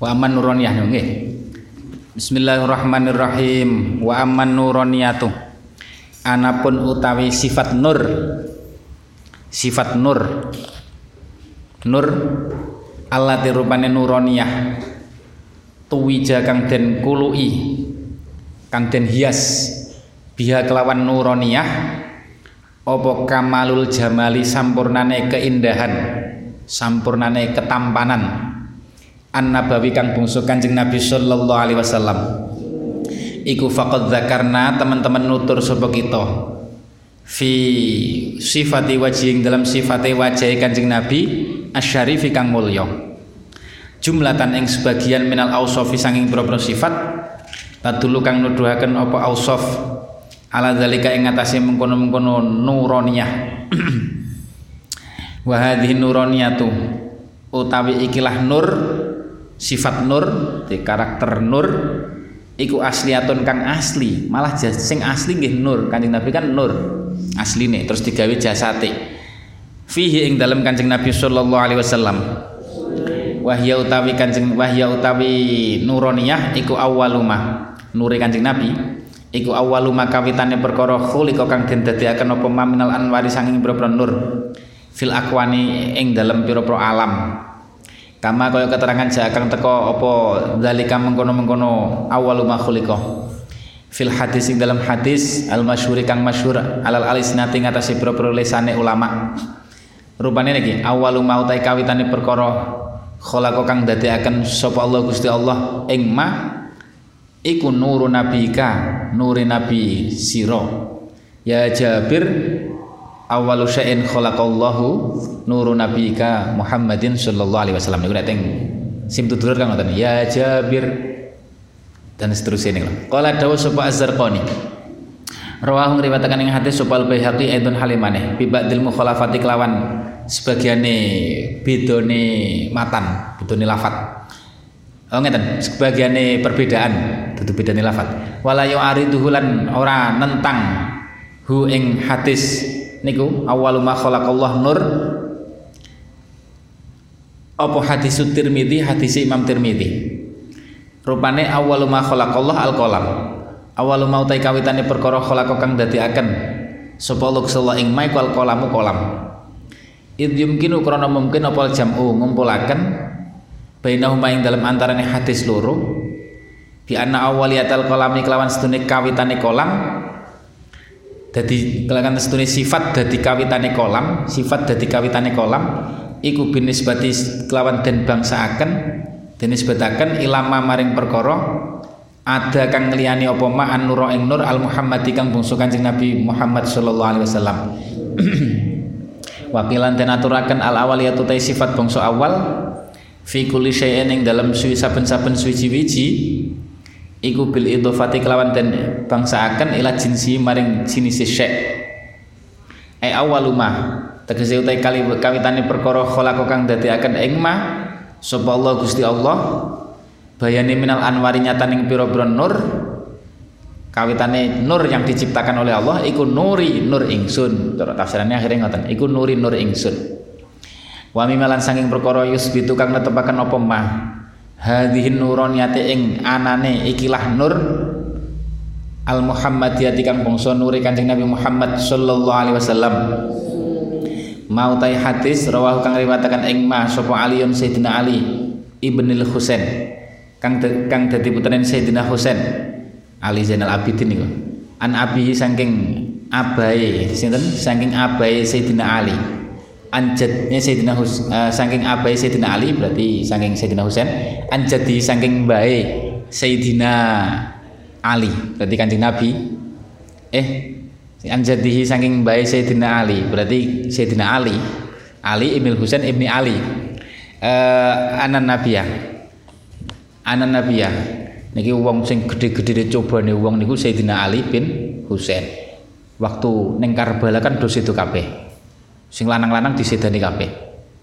Wa amman nuroniyah nggih. Bismillahirrahmanirrahim. Wa amman nuroniyatu. Anapun utawi sifat nur. Sifat nur. Nur Allah rupane nuroniyah. Tuwija kang den kului. Kang den hias biha kelawan nuroniyah apa kamalul jamali sampurnane keindahan sampurnane ketampanan an nabawi kang bungsu kanjeng Nabi sallallahu alaihi wasallam. Iku faqad zakarna teman-teman nutur sapa kita. Fi sifati wajing dalam sifate wajah kanjeng Nabi asyarifi kang mulya. Jumlatan ing sebagian minal ausofi sanging propro sifat tadulu kang nuduhaken apa ausof ala zalika ing atase mengkono-mengkono nuroniyah. Wa hadhihi nuroniyatu utawi ikilah nur sifat nur di karakter nur iku asliatun kang asli. Malah sing asli nggih nur. Kanjeng nabi kan nur asline terus digawe jasate. Fihi ing dalam kanjeng nabi sallallahu alaihi wasallam. Wahya utawi kanjeng wahya utawi nuroniyah iku awwaluma nure kanjeng nabi iku awwaluma kawitane perkara khuliqa kang den dadiaken apa minal anwari sanging pira nur. Fil akwani ing dalam pira-pira alam Kama kaya keterangan jakang teko apa zalika mengkono-mengkono awalu makhluqa. Fil hadis ing dalam hadis al masyhuri kang masyhur alal alisnati ngatasi pira-pira lesane ulama. Rupane niki awalu mautai kawitane perkara khalaqa kang dadekaken sapa Allah Gusti Allah ing ma iku nuru nabika nuri nabi sira ya Jabir awalu syai'in khalaqallahu nuru nabika Muhammadin sallallahu alaihi wasallam. Niku nek teng sim tutur kan ngoten. Ya Jabir. Dan seterusnya niku. Qala dawu sapa Az-Zarqani. Rawahu ngriwataken ing hadis sapa Al-Baihaqi aidun halimane. Bi ba'dil mukhalafati kelawan sebagiane bedone matan bedone lafat. Oh ngeten, sebagiane perbedaan dudu bedane lafat. Wala yu'ariduhu lan ora nentang hu ing hadis niku awwalu ma khalaqallah nur. Apa hadis Tirmidzi hadis Imam Tirmidzi rupane awwalu ma khalaqallah al-qalam. Awwalu ma utai kawitane perkara khalaqa kang dadiaken sapa Allah ing maik wal qalamu qalam. Id yumkinu krana mungkin apa jam'u ngumpulaken bainahuma ing dalam antarane hadis loro bi anna awwaliyatal qalami kelawan sedune kawitane kolam dadi kelakan setune sifat dadi kawitane kolam sifat dadi kawitane kolam iku binisbati kelawan den bangsaaken dinisbataken ilama maring perkara ada kang ngliyani apa ma an nur ing nur al muhammadi kang bungsu kanjeng nabi Muhammad sallallahu alaihi wasallam. Wakilan den aturaken al awaliyatu sifat bangsa awal fi kulli syai'in dalam suwi saben-saben suwi-wiji iku bil idhofati kelawan den bangsaaken ila jinsi maring jenis syai' ai awaluma tegese utai kali kawitane perkara khalaqa kang dadiaken ing ma sapa Allah Gusti Allah bayani minal anwari nyataning pira-pira nur kawitane nur yang diciptakan oleh Allah iku nuri nur ingsun. Cara tafsirannya akhirnya ngoten iku nuri nur ingsun. Wa mimalan saking perkara yusbitu kang netepaken apa mah hadhihi nuroniyati ing anane ikilah nur al muhammadiyati kang bangsa nuri kanjeng Nabi Muhammad sallallahu alaihi wasallam. Mau tai hadis rawahu kang riwayataken ing ma sapa Aliun Sayyidina Ali ibnil Husain. Kang de, kang dadi putrane Sayyidina Husain. Ali Zainal Abidin niku. An abihi saking abai sinten? Saking abai Sayyidina Ali anjadnya Sayyidina Hus uh, saking abai Sayyidina Ali berarti saking Sayyidina Husain anjadi saking bae Sayyidina Ali berarti kanjeng Nabi. Eh anjadihi saking bae Sayyidina Ali berarti Sayyidina Ali Ali ibn Husain ibni Ali. Uh, anan nabiyah. Anan nabiyah. Niki wong sing gede-gede cobane wong niku Sayyidina Ali bin Husain. Waktu ning Karbala kan dos itu kabeh sing lanang-lanang disedani kabeh.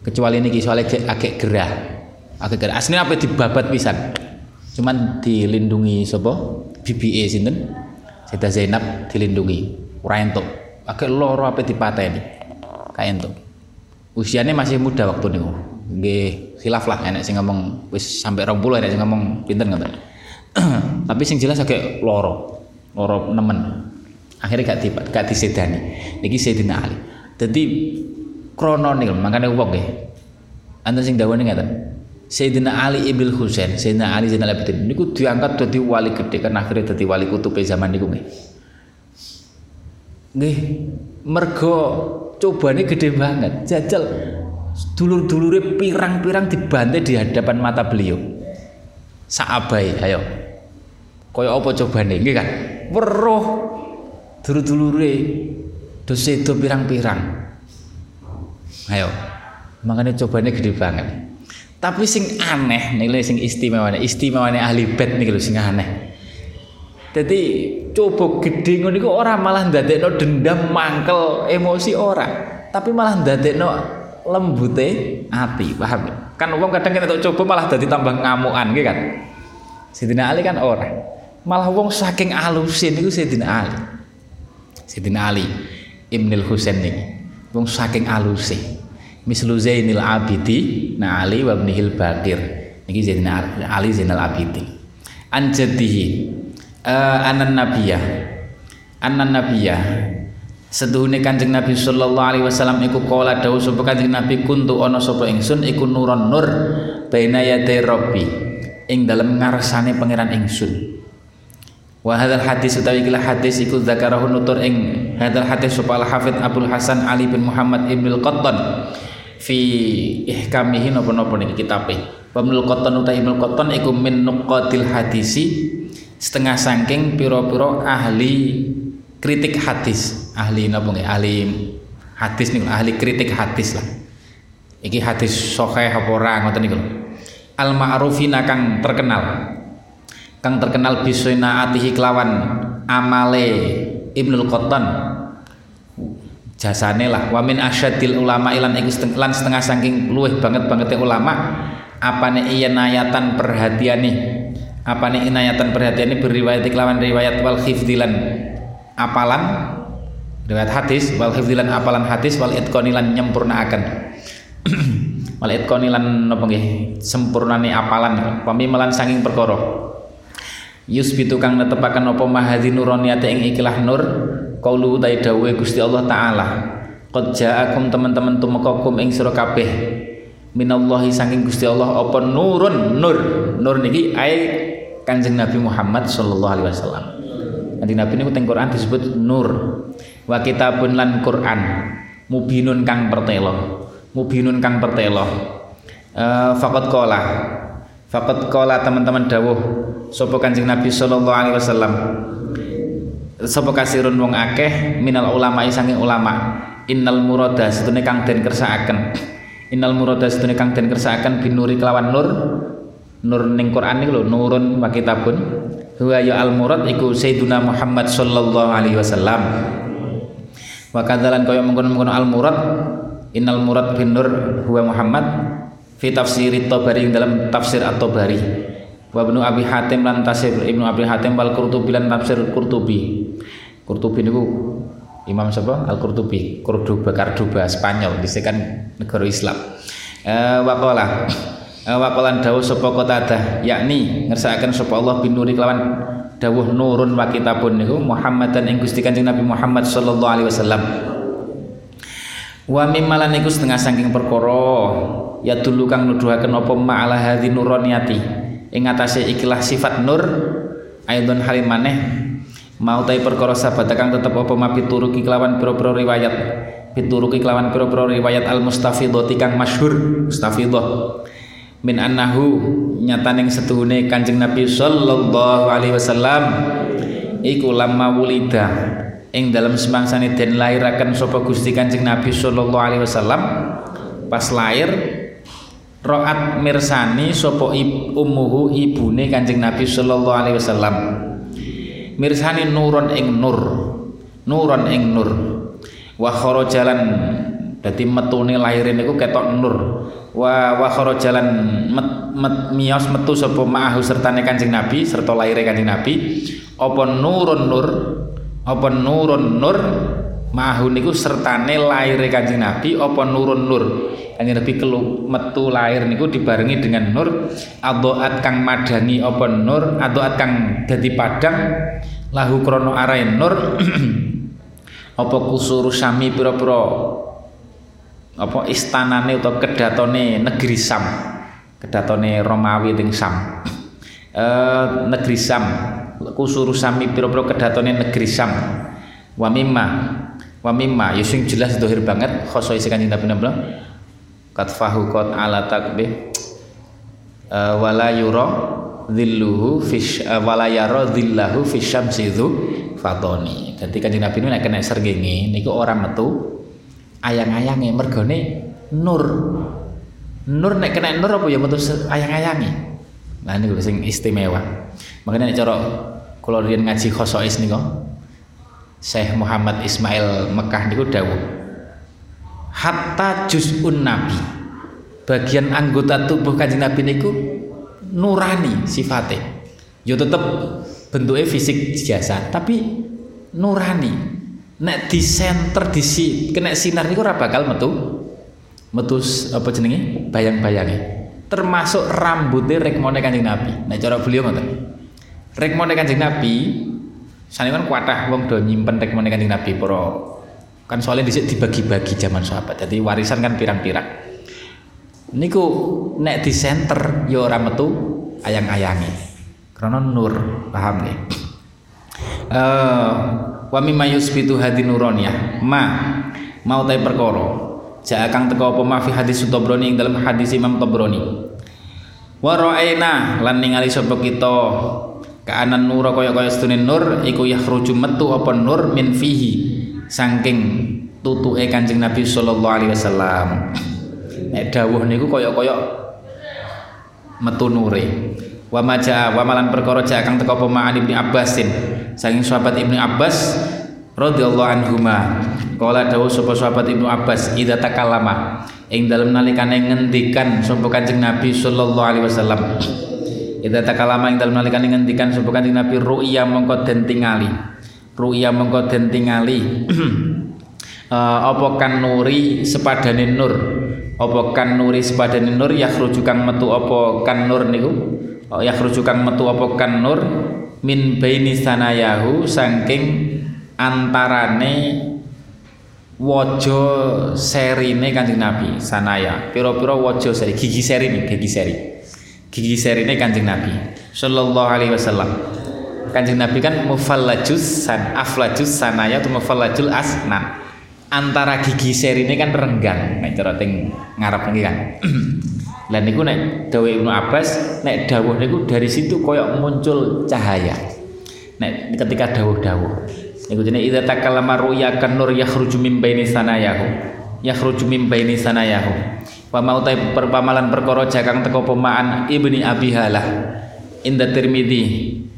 Kecuali niki soalnya agak gerah. Agak gerah. Aslinya apa dibabat pisan? Cuman dilindungi sapa? BBA sinten? Sayyidah Zainab dilindungi. Ora entuk. Agak loro apa dipateni? Kae entuk. Usianya masih muda waktu niku. Nggih khilaf lah enek sing ngomong. Wis sampai 20 enek sing ngomong. Pinten ngoten? Tapi sing jelas agak loro. Loro nemen. Akhirnya gak di gak disedani. Niki Sayyidina Ali jadi krononil makanya wong nggih. Anda sing dawane ngaten Sayyidina Ali ibn Husain Sayyidina Ali Zainal Abidin. Niku diangkat dadi wali gede kan akhirnya dadi wali kutub zaman niku nggih. Nggih mergo cobane gede banget jajal. Dulur-dulure pirang-pirang dibantai di hadapan mata beliau. Saabai ayo. Kaya apa cobane nggih kan? Weruh. Dulur-dulure do sedo pirang-pirang. Ayo makanya cobane gede banget. Tapi sing aneh nih sing istimewa istimewa ahli bed nih sing aneh. Jadi coba gede ngono iku ora malah ndadekno dendam mangkel emosi ora tapi malah ndadekno lembute ati paham kan wong kadang kita coba malah dadi tambah ngamukan gitu kan? Sayyidina Ali kan ora malah wong saking alusin niku Sayyidina Ali. Sayyidina Ali Ibnul Husain niki wong saking aluse mislu Zainil Abidi na Ali wa ibnihil Bakir niki Sayyidina Ali Zainal Abidin an jadihi uh, anan nabiyah. Anan nabiyah. Seduhune Kanjeng Nabi sallallahu alaihi wasallam iku kala dawuh sapa Kanjeng Nabi kuntu ana sapa ingsun iku nuron nur baina yaday rabbi. Ing dalem ngarsane pangeran ingsun wa hadzal hadis utawi kila hadis iku zakarahu nutur ing hadzal hadis sapa al hafid Abdul Hasan Ali bin Muhammad Ibnu Qattan fi ihkamihi napa-napa niki kitabe. Ibnu Qattan utawi Ibnu Qattan iku min nuqatil hadisi setengah saking piro-piro ahli kritik hadis. Ahli napa nggih? Ahli hadis niku ahli kritik hadis lah. Iki hadis sahih apa ora ngoten niku al ma'rufina kang terkenal kang terkenal atihi kelawan amale Ibnul Qattan. Jasane lah wa min asyadil ulama ilan iku lan setengah saking luweh banget banget ulama apane iya nayatan perhatiane? Apa nih inayatan perhatian ini beriwayat kelawan riwayat wal khifdilan apalan? Riwayat hadis wal khifdilan apalan hadis wal itqonilan nyempurnaaken. Wal itqonilan napa nggih sempurnane apalan. Pamimelan sanging perkara yusbitu kang netepaken apa mahadzi nuroniyate ing ikilah nur qaulu ta dawuhe Gusti Allah taala qad ja'akum teman-teman tumekakum ing sira kabeh minallahi saking Gusti Allah apa nurun nur nur niki ai Kanjeng Nabi Muhammad sallallahu alaihi wasallam. Nanti Nabi ini teng Quran disebut nur. Wa kitabun lan Quran mubinun kang pertelo. Mubinun kang pertelo. Uh, faqad qala. Faqad qala teman-teman dawuh sapa Kanjeng Nabi sallallahu alaihi wasallam. Sapa kasirun wong akeh minal ulama saking ulama. Innal murada setune kang den kersakaken. Innal murada setune kang den kersakaken binuri kelawan nur nur ning Quran niku lho nurun wa kitabun huwa ya al murad iku sayyiduna Muhammad sallallahu alaihi wasallam wa kadzalan kaya mengkono-mengkono al murad innal murad bin nur huwa Muhammad fi tafsir Tabari dalam tafsir at-Tabari wa ibnu Abi Hatim lan tafsir Ibnu Abi Hatim wal Qurtubi lan tafsir Qurtubi Qurtubi niku Imam siapa? Al-Qurtubi, Cordoba, Cordoba, Spanyol, kan negara Islam. Eh, waqala Wakolan dawuh sapa Qatadah yakni ngersakaken sapa Allah binuri kelawan dawuh nurun wa kitabun niku Muhammadan ing Gusti Kanjeng Nabi Muhammad sallallahu alaihi wasallam. Wa mimmalan iku setengah saking perkara ya dulu kang nuduhaken apa ma'ala hadhi nuroniyati ing atase ikilah sifat nur aidon halim maneh. Mau tai perkara sabat kang tetep apa mapituruki kelawan pira-pira riwayat. Pituruki kelawan pira-pira riwayat al mustafidhati kang masyhur mustafidhah. Min annahu nyataning setuhune Kanjeng Nabi sallallahu alaihi wasallam iku lama wulida. Ing dalam semangsane den lahiraken sapa Gusti Kanjeng Nabi sallallahu alaihi wasallam pas lahir roat mirsani sapa ummuhu ibune Kanjeng Nabi sallallahu alaihi wasallam. Mirsani nurun ing nur nuron ing nur. Wa kharajalan dadi metune lahir niku ketok nur. Wa wa jalan met, met, mios metu sapa ma'ahu sertane Kanjeng Nabi serta lahire Kanjeng Nabi. Apa nurun nur? Apa nurun nur Mahu niku sertane lahir Kanjeng Nabi apa nurun nur. Kanjeng Nabi kelu metu lahir niku dibarengi dengan nur. Adoat kang madani apa nur? Adoat kang dadi padang lahu krono arai nur. Apa kusuru sami pira-pira? Apa istanane utawa kedatone negeri Sam? Kedatone Romawi ting Sam. E, negeri Sam. Kusuru sami pira-pira kedatone negeri Sam. Wa wa mimma ya sing jelas dohir banget khoso isi kanjeng Nabi nabla kat fahu kot ala takbih. E, wala yura dhilluhu fish uh, wala yara dhillahu fisyamsi dzu fatoni dadi kanjeng Nabi nek kena srengenge niku ora metu. Ayang-ayange mergone nur. Nur nek kena nur apa ya metu ayang-ayange? Nah ini sing istimewa. Makanya nek cara riyen ngaji khosois niku Syekh Muhammad Ismail Mekah niku dawuh hatta juz'un nabi. Bagian anggota tubuh kanjeng Nabi niku nurani sifatnya yo tetep bentuknya fisik biasa tapi nurani. Nek di center di si kena sinar niku ora bakal metu metu apa jenenge? Bayang-bayange. Termasuk rambutnya rekmone kanjeng Nabi. Nek cara beliau ngoten rekmone kanjeng Nabi sane kan kuatah wong do nyimpen rekmone kanjeng Nabi para kan soalnya dhisik dibagi-bagi zaman sahabat. Jadi warisan kan pirang-pirang. Niku nek di center ya ora metu ayang-ayange karena nur paham nih uh, wa mimma yusbitu hadi nuroniyah. Ma mau tay perkara. Ja kang teko apa ma fi hadis Tabrani ing dalam hadis Imam Tabrani wa ra'aina lan ningali sapa kita kaanan nur kaya-kaya sedune nur iku yakhruju metu apa nur min fihi. Saking tutuke Kanjeng Nabi sallallahu alaihi wasallam. Nek dawuh niku kaya-kaya metu nure. Wa maja wa malan perkara ja kang teko apa Abbasin. Saking sahabat Ibnu Abbas radhiyallahu anhuma. Kala dawuh sapa sahabat Ibnu Abbas idza takallama. Ing dalem nalikane ngendikan sapa Kanjeng Nabi sallallahu alaihi wasallam idza takallama ing dalem nalikane ngendikan sapa Kanjeng Nabi ru'ya mongko den tingali. Ru'ya mongko den tingali. Uh, apa kan nuri sepadane nur? Apa kan nuri sepadane nur? Yakhruju kang metu apa kan nur niku? Yakhruju kang metu apa kan nur? Min baini sanayahu saking antarane waja serine Kanjeng Nabi sanaya. Pira-pira waja seri gigi seri nih gigi seri gigi serine Kanjeng Nabi sallallahu alaihi wasallam Kanjeng Nabi kan mufallajus san aflajus sanaya atau mufallajul asnan antara gigi serine kan renggang nek cara teng ngarep kan Lah niku nek dawuh Ibnu Abbas, nek dawuh niku dari situ koyok muncul cahaya. Nek ketika dawuh-dawuh. Niku jenenge idza takallama ru'ya kan nur yakhruju min baini sanayahu. Yakhruju min baini sanayahu. Wa mau perpamalan perkara jakang teko pemaan Ibni Abi Halah. Inda Tirmidzi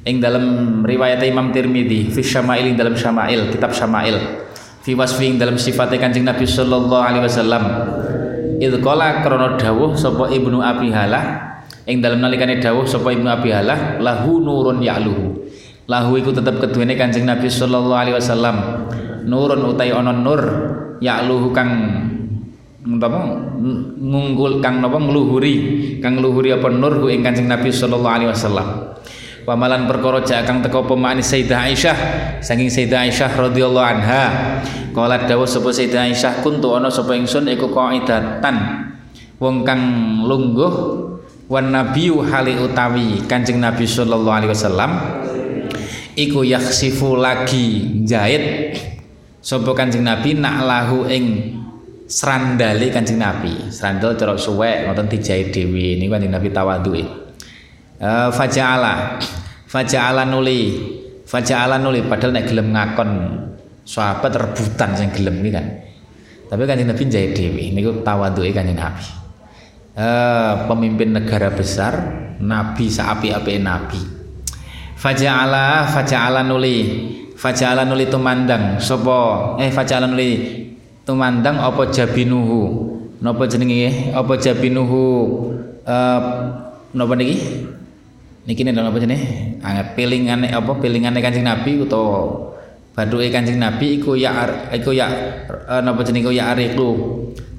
ing dalam riwayat Imam Tirmidzi fi Syama'il ing dalam Syama'il, kitab Syama'il. Fi wasfi ing dalam sifatnya Kanjeng Nabi sallallahu alaihi wasallam idh qala krana dawuh sapa Ibnu Abi Halah ing dalem nalikane dawuh sapa Ibnu Abi Halah lahu nurun ya'luhu lahu iku tetep keduwene Kanjeng Nabi sallallahu alaihi wasallam nurun utai ana nur ya'luhu kang napa ngunggul kang napa ngluhuri. Kang ngluhuri apa? Nur ku ing Kanjeng Nabi sallallahu alaihi wasallam. Pamalan perkara jak kang teko pemani Sayyidah Aisyah saking Sayyidah Aisyah radhiyallahu anha. Kala dawuh sapa Sayyidah Aisyah kuntu ana sapa ingsun iku qaidatan. Wong kang lungguh wan nabiyyu hali utawi Kanjeng Nabi sallallahu alaihi wasallam iku yaksifu lagi jahit. Sapa Kanjeng Nabi nak lahu ing serandale Kanjeng Nabi. Serandal cara suwek ngoten dijahit dhewe. Niku Kanjeng Nabi tawadhuke. Uh, faja'ala. Faja'ala nuli. Faja'ala nuli. Padahal nek gelem ngakon sahabat rebutan sing gelem iki kan. Tapi kanjeng Nabi jahit dewi niku tawaduke kanjeng Nabi. Eh, pemimpin negara besar, nabi saapi-api nabi. Faja'ala faja'ala nuli. Faja'ala nuli tumandang. Sapa eh faja'ala nuli tumandang apa jabinuhu napa jenenge apa jabinuhu eh napa niki niki nek apa jenenge anget pilingane apa pilingane Kanjeng Nabi utawa Baduke Kanjeng Nabi iku ya iku ya uh, napa jenenge ya ariku.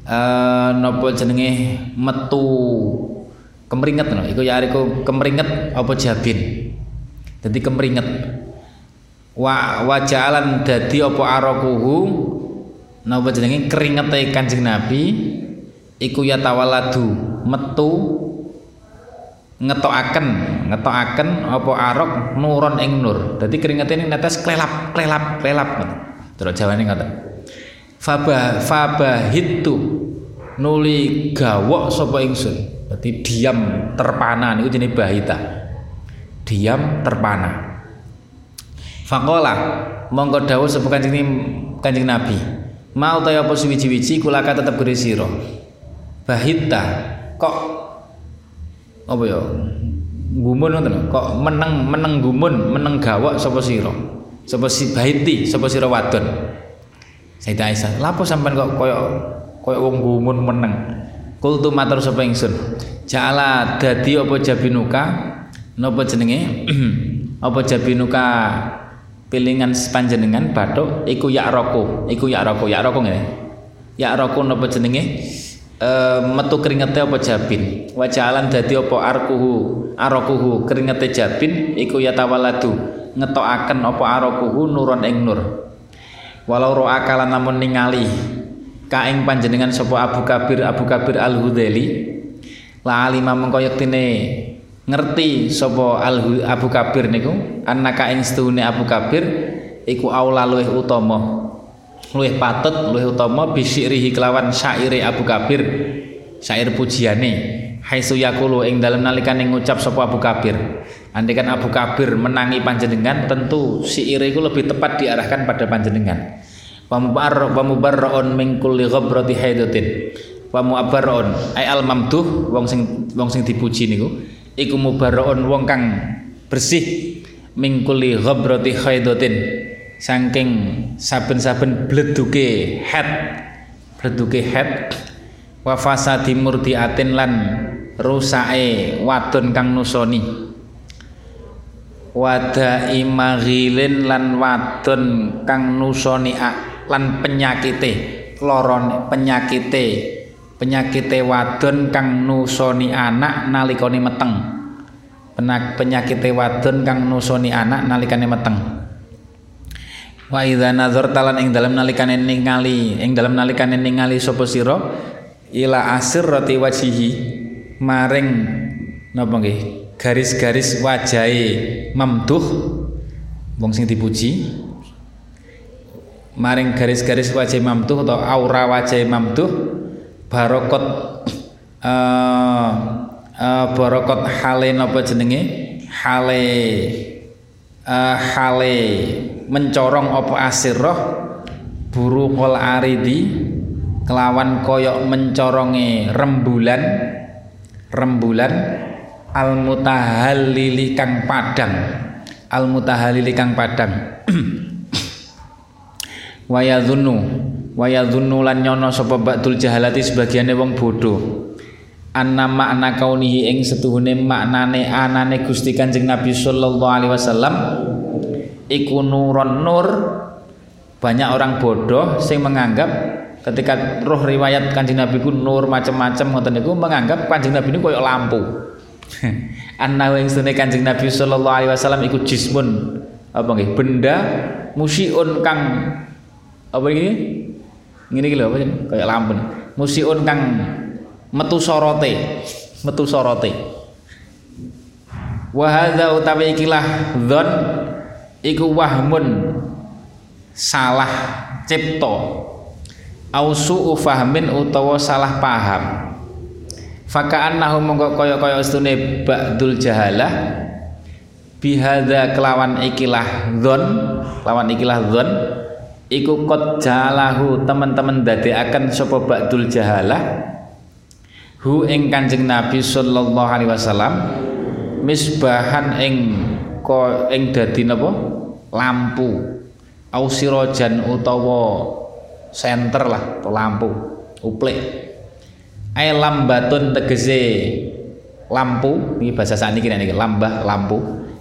Uh, napa jenenge metu kemeringet no. Iku ya ariku kemeringet apa jabin. Dadi kemeringet. Wa wajalan dadi apa arakuhu napa jenenge keringete Kanjeng Nabi iku ya tawaladu metu ngetokaken ngetokaken apa arok nuron ing nur. Dadi keringete ini netes klelap klelap klelap. Terus jawane ngoten. Faba fabahitu nuli gawok sapa ingsun. Berarti diam terpana niku jenenge bahita. Diam terpana. Faqala monggo dawuh sapa kanjeng kanjeng nabi mau ta apa suwi-wiji kula tetep gede sira. Bahita kok apa ya? Gumun ngoten kok meneng meneng gumun meneng gawak sapa sira? Sapa si baiti sapa sira wadon? Sayyidah Aisyah lapo sampean kok koyo koyo wong gumun meneng? Kultu matur sapa ingsun? Jala dadi apa jabinuka? Napa jenenge? Apa jabinuka pilingan panjenengan bathuk iku yak roko. Iku yak roko. Yak roko ngene yak roko napa jenenge? Uh, metu keringete apa jabin? Wajalan dadi apa arkuhu? Arakuhu keringete jabin iku ya tawaladu. Ngetokaken apa arakuhu nuron ing nur. Walau ro'a kala namun ningali. Kaing panjenengan sapa Abu Kabir Abu Kabir Al Hudzaili la alima mengko yektine ngerti sapa Abu Kabir niku? Annaka ing setuhune Abu Kabir iku aula luwih utama. Luwih patut luwih utama bisyirihi kelawan syaire Abu Kabir syair pujiane. Haisu yakulu ing dalem nalikane ngucap sapa Abu Kabir. Andikan Abu Kabir menangi panjenengan tentu syair iku lebih tepat diarahkan pada panjenengan. Pamubar pamubarraun min kulli ghabrati haidatin. Pamubarraun ai al mamduh wong sing wong sing dipuji niku iku mubarraun wong kang bersih min kulli ghabrati haidatin saking saben-saben bleduke head bleduke head wa fasadi murdiatin lan rusake wadon kang nusoni. Wada imagilin lan wadon kang nusoni lan penyakite kloron penyakite penyakite wadon kang nusoni anak nalikane meteng. Penyakite wadon kang nusoni anak nalikane meteng. Wa idza nazarta lan ing dalem nalikane ningali ing dalem nalikane ningali sapa sira? Ila asirrati wajhihi maring napa nggih? Garis-garis wajahe mamduh wong sing dipuji. Maring garis-garis wajah mamduh atau aura wajah mamduh barokot uh, uh, barokot hale napa jenenge? Hale uh, hale. Mencorong opo asirroh kol aridi kelawan koyok mencorongi rembulan rembulan al mutahallili kang padang. Al mutahallili kang padang. Wayadhunnu wayadhunnu lan nyono sapa ba'dul jahalati sebagiane wong bodoh. Anna makna kaunihi ing setuhune maknane anane Gusti Kanjeng Nabi sallallahu alaihi wasallam iku nuron nur banyak orang bodoh sing menganggap ketika roh riwayat kanjeng Nabi ku nur macam-macam ngoten niku menganggap kanjeng Nabi ini koyo lampu. Anna ing sune kanjeng Nabi sallallahu alaihi wasallam iku jismun. Apa nggih? Benda musiun kang apa ini ngene iki lho apa kayak lampu musiun kang metu sorote. Metu sorote. Wa hadza utawi ikilah dzon iku wahmun salah cipto ausu ufahmin utawa salah paham. Fakaan nahu mongko kaya kaya stune ba'dul jahalah. Bihadza kelawan ikilah dzon kelawan ikilah dzon iku kot jalahu teman-teman akan sapa ba'dul jahalah? Hu ing Kanjeng Nabi sallallahu alaihi wasallam misbahan ing ko ing dadi napa? Lampu. Ausirojan utawa senter lah lampu uplik ay lambatun tegese lampu ini bahasa saat ini niki lambah lampu.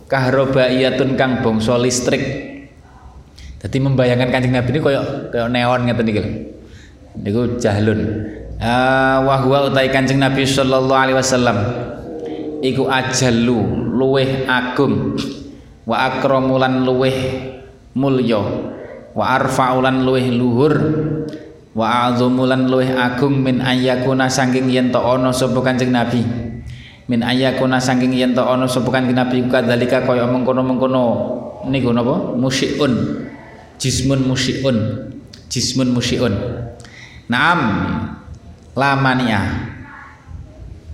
Kahrobaiyatun kang bangsa listrik Jadi membayangkan Kanjeng Nabi ini koyok koyok neon ngeten iki lho. Niku jahlun. Uh, wa utai Kanjeng Nabi sallallahu alaihi wasallam. Iku ajallu luweh agung. Wa akramulan luweh mulya. Wa arfaulan luweh luhur. Wa azumulan luweh agung min ayyakuna saking yen to ana sapa Nabi. Min ayyakuna saking yen to ana sapa Kanjeng Nabi. Kadzalika kaya mengkono-mengkono. Niku napa? Musyiun jismun musyiun jismun musyiun naam. Lamania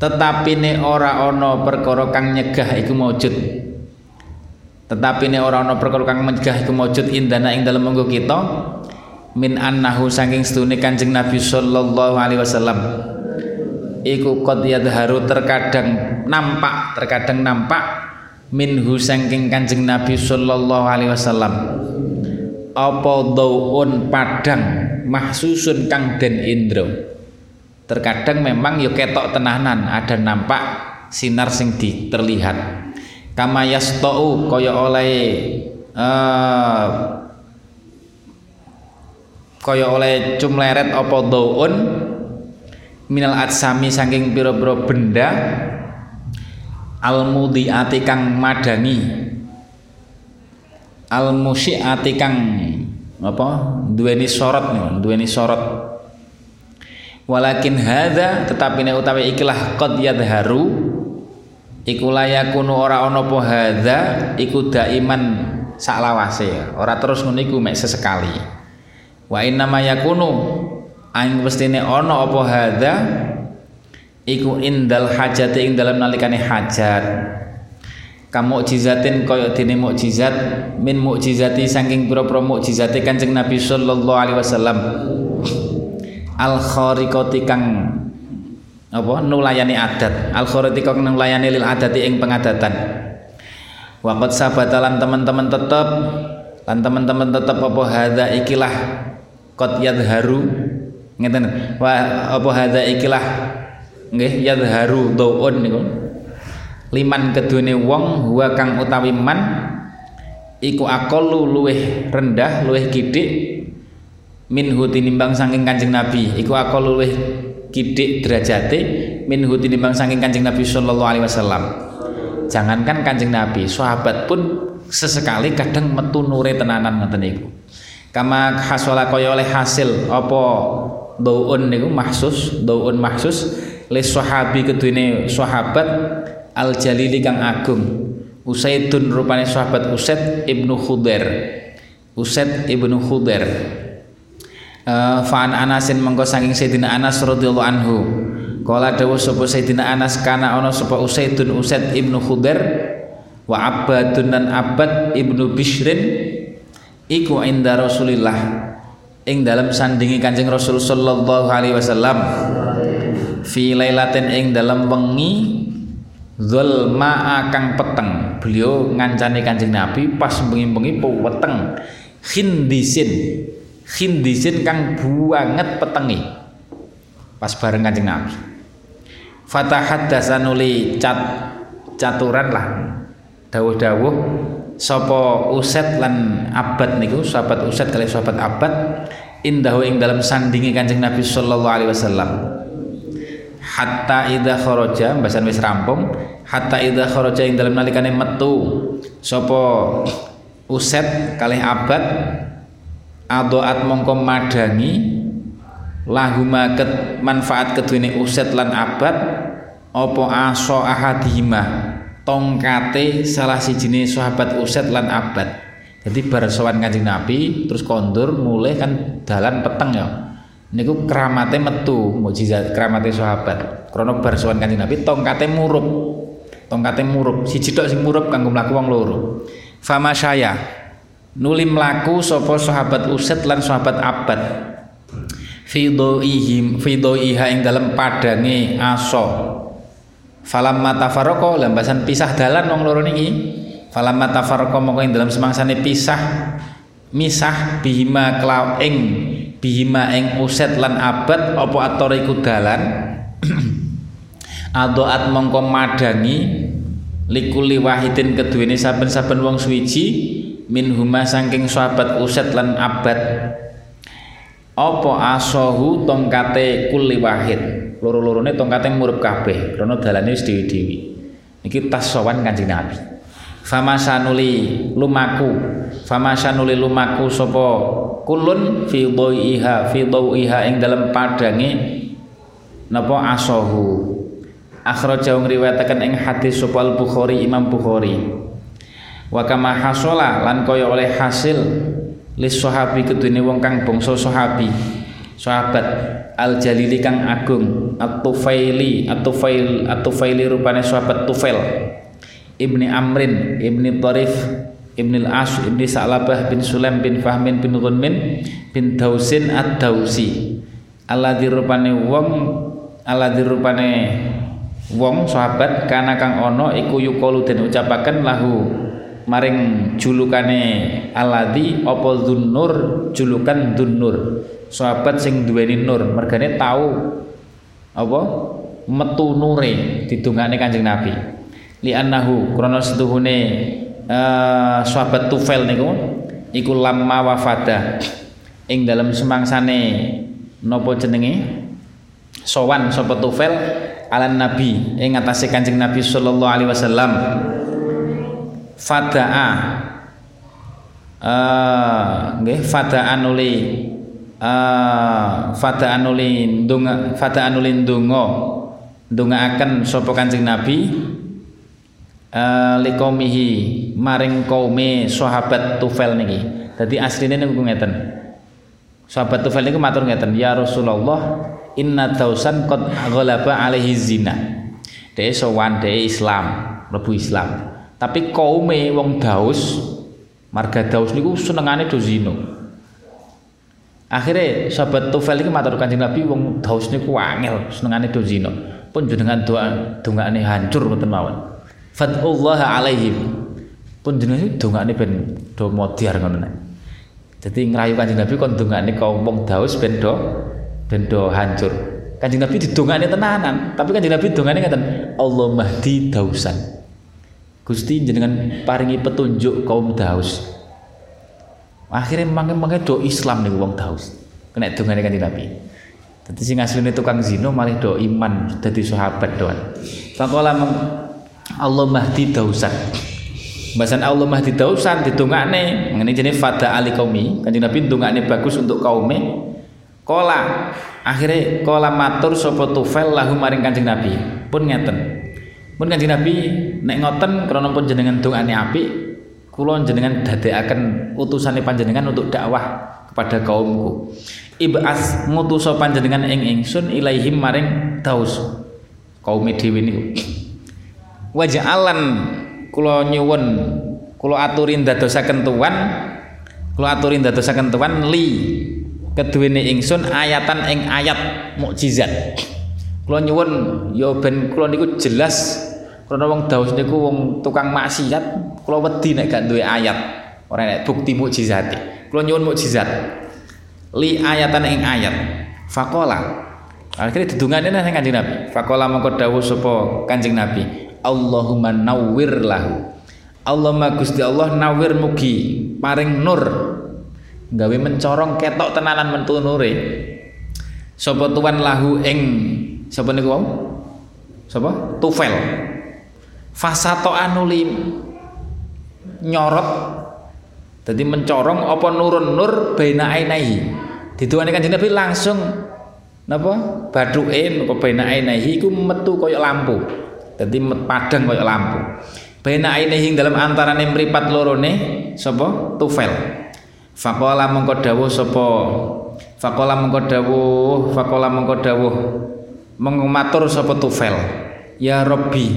tetapi ne ora ana perkara kang nyegah iku maujud tetapi ne ora ana perkara kang nyegah iku maujud indana ing dalem monggo kita. Min annahu saking sedune Kanjeng Nabi sallallahu alaihi wasallam. Iku qad yadharu terkadang nampak terkadang nampak. Minhu saking Kanjeng Nabi sallallahu alaihi wasallam apa daun padang mahsusun kang den indro terkadang memang yo ketok tenanan ada nampak sinar sing di terlihat. Kama yastau kaya oleh uh, kaya oleh cumleret apa daun? Minal atsami saking pira-pira benda. Almudiati kang madangi al musyiati kang apa? Duweni sorot nih duweni sorot. Walakin hadza tetapi nek utawi ikilah qad yadharu iku layakunu ora ana apa hadza iku daiman saklawase. Ora terus ngono iku mek sesekali. Wa inna ma yakunu aing mestine ana apa hadza iku indal hajati ing dalam nalikane hajat kamukjizatin kaya dene mukjizat min mukjizati saking pira-pira mukjizate Kanjeng Nabi sallallahu alaihi wasallam. Al khariqati kang apa nulayani adat. Al khariqati kang nulayani lil adati ing pengadatan. Wa qad sabatalan teman-teman tetep lan teman-teman tetep apa hadza ikilah qad yadharu. Ngeten. Wa apa hadza ikilah? Nggih yadharu daun niku liman kedune wong huwa kang utawi man iku aqallu luweh rendah luweh kidik minhu tinimbang saking Kanjeng Nabi. Iku aqallu luweh kidik derajate minhu tinimbang saking Kanjeng Nabi sallallahu alaihi wasallam. Jangankan Kanjeng Nabi sahabat pun sesekali kadang metu nure tenanan ngoten niku. Kama hasala kaya oleh hasil apa daun niku mahsus daun mahsus le sahabi kedune sahabat al jalili kang agung Usaidun rupane sahabat Usaid ibnu Khudair. Usaid ibnu Khudair. Uh, Fa'an Anasin mengko saking Sayyidina Anas radhiyallahu anhu. Kala dawuh sapa Sayyidina Anas kana ana sapa Usaidun Usaid ibnu Khudair wa Abadun dan Abad ibnu Bishrin iku inda Rasulillah ing dalam sandingi Kanjeng Rasul sallallahu alaihi wasallam fi lailatin ing dalam wengi Zulma akang peteng. Beliau ngancani kanjeng Nabi pas bengi-bengi weteng. Khindisin khindisin kang buanget petengi. Pas bareng kanjeng Nabi. Fatahat dasanuli cat caturan lah. Dawuh-dawuh sopo uset lan abad niku sahabat uset kali sahabat abad indahu ing dalam sandingi kanjeng Nabi sallallahu alaihi wasallam hatta idza kharaja bahasan wis rampung. Hatta idza kharaja ing dalam nalikane metu. Sapa uset kalih abad adoat mongko madangi lahuma ket manfaat keduene uset lan abad apa aso ahadihima tongkate salah sijine sahabat uset lan abad. Jadi bar sowan kanjeng Nabi terus kondur mulai kan dalan peteng ya niku keramate metu mukjizat keramate sahabat. Krana bar sowan Kanjeng Nabi tongkate murup. Tongkate murup. Siji tok sing murup kanggo mlaku wong loro. Fama saya nuli mlaku sapa sahabat Usaid lan sahabat Abad. Fidoihim fidoiha ing dalam padange aso. Falam matafaroko lambasan pisah dalan wong loro niki. Falam matafaroko mongko ing dalam semangsane pisah misah bihima kelaw ing bihima ing uset lan abad apa atoriku dalan? Adoat mongko madangi likuli wahidin keduweni saben-saben wong suwiji min huma saking sahabat Usaid lan Abad. Apa asohu tongkate kulli wahid? Loro-lorone tongkate murup kabeh krana dalane wis dewi-dewi. Iki tas sowan Kanjeng Nabi. Fama sanuli lumaku fama sanuli lumaku sapa kulun fi dhaiha fi dhaiha ing dalem padange napa asohu. Akhraja ngriwayataken ing hadis sapa Al-Bukhari Imam Bukhari. Wa kama hasala lan kaya oleh hasil lis sahabi kedune wong kang bangsa sahabi sahabat al jalili kang agung at-tufaili at-tufail at-tufaili rupane sahabat tufail ibni amrin ibni tarif ibni al-as ibni sa'labah bin sulaim bin fahmin bin ghunmin bin dausin ad-dausi. Alladzi rupane wong alladzi rupane wong sahabat kana kang ana iku yukalu den ucapaken lahu maring julukane aladi apa dunnur julukan dunnur. Sahabat sing duweni nur mergane tahu apa? Metu nure didungane Kanjeng Nabi. Li annahu krana setuhune uh, sahabat Tufail niku iku lamma wafada ing dalam semangsane napa jenenge? Sowan sapa Tufail ala Nabi ing atase Kanjeng Nabi sallallahu alaihi wasallam. Fadaa. Eh nggih fadaan uli uh, fadaan uli ndonga fadaan uli ndonga. Ndongaaken sapa Kanjeng Nabi uh, liqaumihi maring kaume sahabat Tufail niki. Dadi asline niku ngeten. Sahabat Tufail niku matur ngeten, "Ya Rasulullah, inna dausan qad ghalaba alaihi zina." Dhewe sowan dhewe Islam, mlebu Islam tapi kaume wong Daus marga Daus niku senengane do zina akhirnya sahabat Tufail iki matur Kanjeng Nabi wong Daus niku angel senengane do zina pun jenengan doa dongane hancur ngoten mawon fadullah alaihim pun jenengan dongane ben do modiar ngono nek jadi ngerayu Kanjeng Nabi kon dongane kaum wong Daus ben do ben do hancur Kanjeng Nabi didongane tenanan tapi Kanjeng Nabi dongane ngaten Allah mahdi dausan Gusti jenengan paringi petunjuk kaum Daus. Akhirnya makin do Islam nih wong Daus. Kena dongane kan Nabi. Dadi sing asline tukang zino malah do iman dadi sahabat doan. Faqala Allah Mahdi Dausan. Bahasan Allah Mahdi Dausan didongakne mengenai jenis fada ali kaumi. Kanjeng Nabi dongakne bagus untuk kaumnya. Kola akhirnya kola matur sopo tufel lahu maring kanjeng Nabi pun ngeten pun kanjeng Nabi nek ngoten krana pun jenengan dongane apik kula jenengan dadekaken utusane panjenengan untuk dakwah kepada kaumku ibas ngutus panjenengan ing ingsun ilaihim maring daus kaum dhewe niku waja'alan kula nyuwun kula aturin dadosaken tuan kula aturin dadosaken tuan li keduwene ingsun ayatan ing ayat mukjizat kula nyuwun ya ben kula niku jelas karena wong Daus niku wong tukang maksiat, kula wedi nek gak duwe ayat, ora nek bukti mukjizat. Kula nyuwun mukjizat. Li ayatan ing ayat. Faqala. Akhirnya didungane nang Kanjeng Nabi. Faqala mongko dawuh Kanjeng Nabi, Allahumma nawwir lahu. Allahumma Gusti Allah nawwir mugi paring nur. Gawe mencorong ketok tenanan mentu nure. Sapa tuan lahu ing sapa niku wau? Sapa? Tufel. Fasato anulim nyorot. Jadi mencorong apa nurun nur baina ainahi dituane kanjeng Nabi langsung napa? Baduke napa baina ainahi iku metu kaya lampu dadi padang kaya lampu. Baina ainahi dalam antarane mripat lorone sapa? Tufel. Faqala mengko dawuh sapa? Faqala mengko dawuh faqala mengko mengumatur sapa tufel? Ya Robbi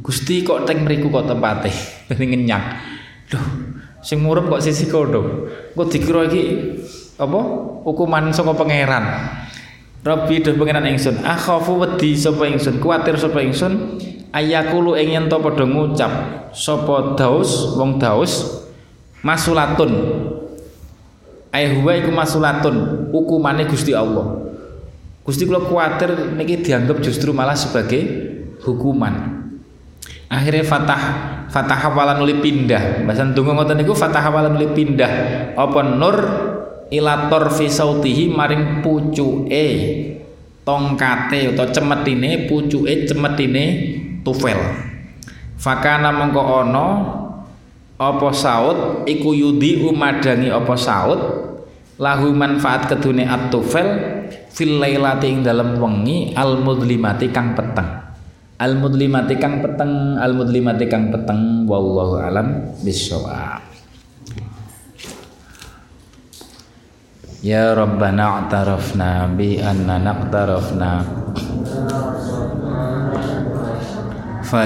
Gusti kok teng mriku kok tempate ben ngenyang. Loh, sing murem kok sisi kodo. Kok dikira iki apa? Hukuman saka pangeran. Rabbi do pangeran ingsun, akhafu wedi sapa ingsun, kuwatir sapa ingsun ayakulu ing yen to padha ngucap sapa daus? Wong daus? Masulatun. Ayhuwa iku masulatun, hukumane Gusti Allah. Gusti kula kuwatir niki dianggap justru malah sebagai hukuman. Akhirnya fatah fatah hawalan nuli pindah. Bahasa tunggu ngoten niku fatah hawalan nuli pindah. Apa nur ilator fi sautihi maring pucuke tongkate utawa cemetine pucuke cemetine tufel. Fakana mongko ana apa saut iku yudi umadangi apa saut lahu manfaat kedune at-tufel fil lailati ing dalem wengi al mudlimati kang peteng. Al mudlimati kang peteng al mudlimati kang peteng wallahu alam bisawab يا ربنا اعترفنا بأننا اقترفنا